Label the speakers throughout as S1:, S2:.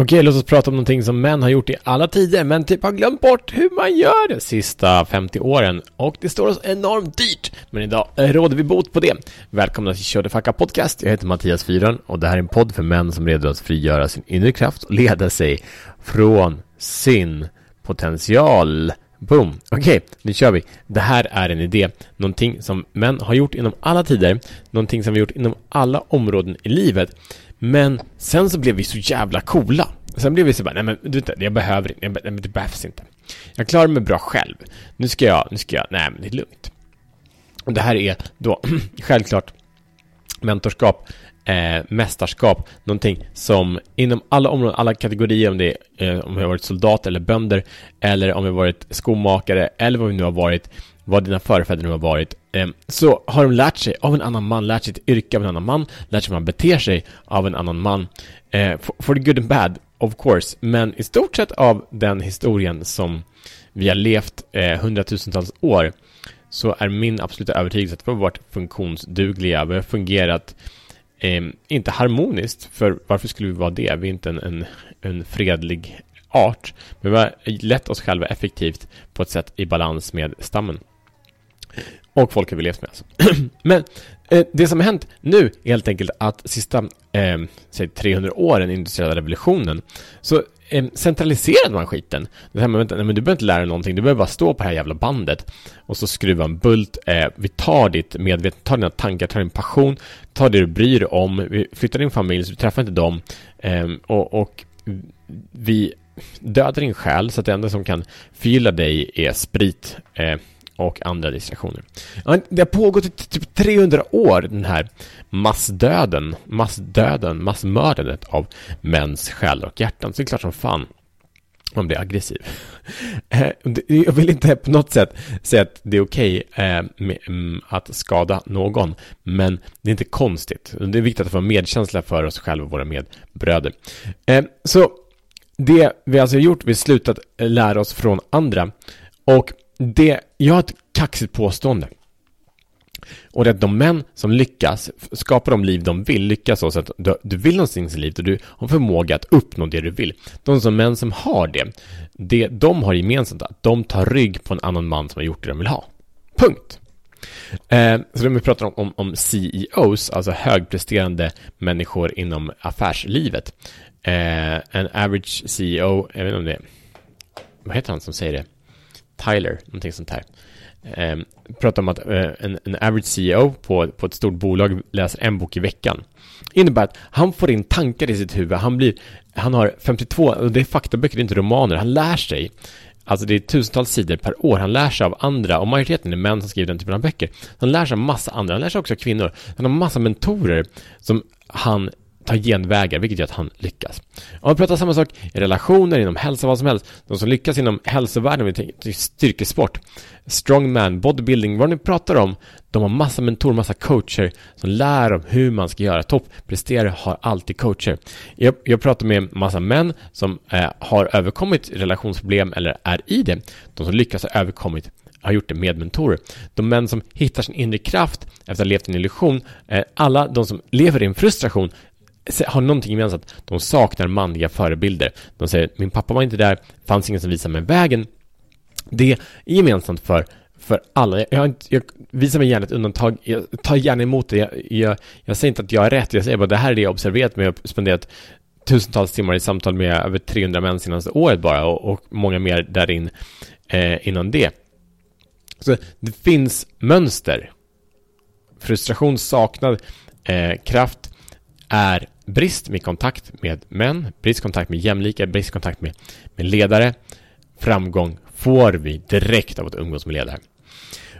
S1: Okej, låt oss prata om någonting som män har gjort i alla tider, men typ har glömt bort hur man gör de sista 50 åren. Och det står oss enormt dyrt, men idag råder vi bot på det. Välkomna till Kör Facka Podcast. Jag heter Mattias Fyren och det här är en podd för män som är redo att frigöra sin inre kraft och leda sig från sin potential. Boom! Okej, okay, nu kör vi. Det här är en idé. Någonting som män har gjort inom alla tider. Någonting som vi har gjort inom alla områden i livet. Men sen så blev vi så jävla coola. Sen blev vi så bara, nej men du vet, jag behöver inte, nej men det behövs inte. Jag klarar mig bra själv. Nu ska jag, nu ska jag, nej men det är lugnt. Och det här är då självklart mentorskap, eh, mästerskap, någonting som inom alla områden, alla kategorier, om det är eh, om vi har varit soldat eller bönder, eller om vi har varit skomakare, eller vad vi nu har varit, vad dina förfäder nu har varit, eh, så har de lärt sig av en annan man, lärt sig ett yrke av en annan man, lärt sig hur man beter sig av en annan man. Eh, for, for the good and bad, of course, men i stort sett av den historien som vi har levt eh, hundratusentals år så är min absoluta övertygelse att vi har varit funktionsdugliga, vi har fungerat eh, inte harmoniskt, för varför skulle vi vara det? Vi är inte en, en, en fredlig art, men vi har lett oss själva effektivt på ett sätt i balans med stammen. Och folk har vi levt med alltså. Men eh, det som har hänt nu är helt enkelt att sista eh, säg 300 åren, industriella revolutionen, så eh, centraliserade man skiten. Det här med, vänta, nej, men du behöver inte lära dig någonting, du behöver bara stå på det här jävla bandet och så skruva en bult. Eh, vi tar ditt medvetande, tar dina tankar, tar din passion, tar det du bryr dig om, vi flyttar din familj så du träffar inte dem eh, och, och vi dödar din själ så att det enda som kan fylla dig är sprit eh, och andra distraktioner. Det har pågått i typ 300 år, den här massdöden, massdöden, massmördandet av mäns själar och hjärtan. Så det är klart som fan man blir aggressiv. Eh, jag vill inte på något sätt säga att det är okej eh, okay mm, att skada någon, men det är inte konstigt. Det är viktigt att få medkänsla för oss själva och våra medbröder. Eh, så det vi alltså har gjort, vi har slutat lära oss från andra och det, jag har ett kaxigt påstående. Och det är att de män som lyckas skapa de liv de vill, lyckas så att du, du vill någonting i livet och du har förmåga att uppnå det du vill. De som män som har det, det de har gemensamt att de tar rygg på en annan man som har gjort det de vill ha. Punkt. Eh, så när vi pratar om, om, om, CEOs, alltså högpresterande människor inom affärslivet. Eh, en average CEO, jag vet inte om det är, vad heter han som säger det? Tyler, någonting sånt här. Eh, pratar om att eh, en, en average CEO på, på ett stort bolag läser en bok i veckan. Innebär att han får in tankar i sitt huvud. Han blir, han har 52, och det är faktaböcker, det är inte romaner. Han lär sig. Alltså det är tusentals sidor per år. Han lär sig av andra och majoriteten är män som skriver den typen av böcker. Han lär sig av massa andra. Han lär sig också av kvinnor. Han har massa mentorer som han ta genvägar, vilket gör att han lyckas. Om vi pratar samma sak i relationer, inom hälsa, vad som helst. De som lyckas inom hälsovärlden, vi tänker styrkesport, strongman, bodybuilding, vad ni pratar om, de har massa mentorer, massa coacher som lär dem hur man ska göra. Toppresterare har alltid coacher. Jag, jag pratar med massa män som eh, har överkommit relationsproblem eller är i det. De som lyckas ha överkommit har gjort det med mentorer. De män som hittar sin inre kraft efter att ha levt i en illusion, eh, alla de som lever i en frustration har någonting gemensamt. De saknar manliga förebilder. De säger min pappa var inte där, fanns ingen som visade mig vägen. Det är gemensamt för, för alla. Jag, jag, jag visar mig gärna ett undantag. Jag tar gärna emot det. Jag, jag, jag säger inte att jag är rätt. Jag säger bara det här är det jag observerat. Men jag har spenderat tusentals timmar i samtal med över 300 män senaste året bara och, och många mer därin eh, innan det. Så det finns mönster. Frustration, saknad, eh, kraft är brist med kontakt med män, brist kontakt med jämlika, brist kontakt med, med ledare. Framgång får vi direkt av att umgås med ledare.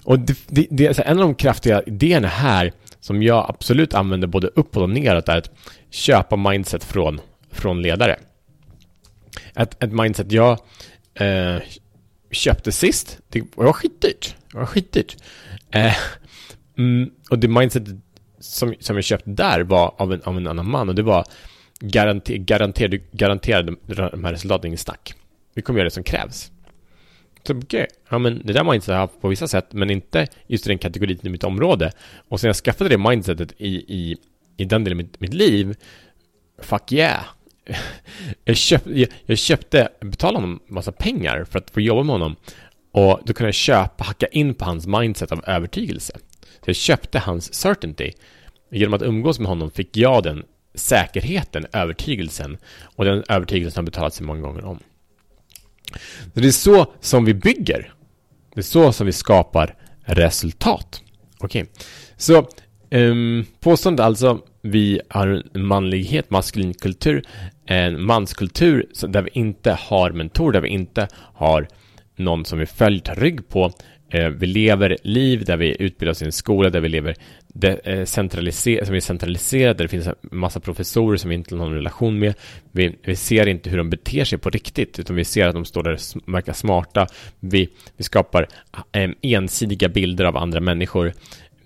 S1: Och det, det, det, en av de kraftiga idéerna här som jag absolut använder både uppåt och neråt är att köpa mindset från, från ledare. Ett, ett mindset jag eh, köpte sist, det var skitdyrt. Det var skitdyrt. Eh, mm, och det mindsetet som, som jag köpte där var av en, av en annan man och det var garanter, garanterade, garanterade de här resultaten, ingen snack. Vi kommer göra det som krävs. Så okej, okay. ja men det där mindsetet har jag haft på vissa sätt, men inte just i den kategorin i mitt område. Och sen jag skaffade det mindsetet i, i, i den delen av mitt, mitt liv, fuck yeah. jag, köpt, jag, jag köpte, betalade honom massa pengar för att få jobba med honom. Och då kunde jag köpa, hacka in på hans mindset av övertygelse. Jag köpte hans certainty. Genom att umgås med honom fick jag den säkerheten, övertygelsen. Och den övertygelsen har betalat sig många gånger om. Så det är så som vi bygger. Det är så som vi skapar resultat. Okej, okay. så um, påståendet alltså vi har en manlighet, maskulin kultur, en manskultur där vi inte har mentor, där vi inte har någon som vi följer, tar rygg på. Eh, vi lever liv där vi utbildar oss i en skola, där vi lever centraliserat, eh, centraliser som är centraliserade, där det finns en massa professorer som vi inte har någon relation med. Vi, vi, ser inte hur de beter sig på riktigt, utan vi ser att de står där och verkar smarta. Vi, vi skapar eh, ensidiga bilder av andra människor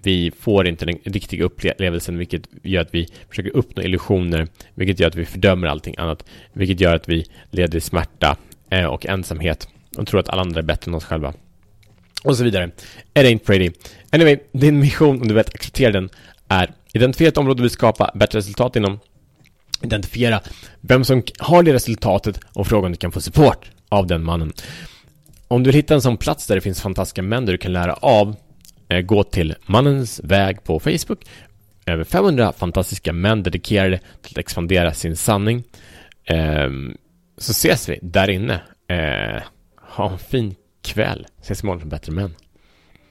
S1: vi får inte den riktiga upplevelsen, vilket gör att vi försöker uppnå illusioner, vilket gör att vi fördömer allting annat, vilket gör att vi leder i smärta eh, och ensamhet och tror att alla andra är bättre än oss själva. Och så vidare. It ain't pretty. Anyway, din mission, om du vet acceptera den, är identifiera ett område du vill skapa bättre resultat inom, identifiera vem som har det resultatet och fråga om du kan få support av den mannen. Om du vill hitta en sån plats där det finns fantastiska män där du kan lära av eh, gå till Mannens väg på Facebook. Över 500 fantastiska män dedikerade till att expandera sin sanning. Ehm, så ses vi där inne. Eh, ha en fin kväll. Ses imorgon som bättre män.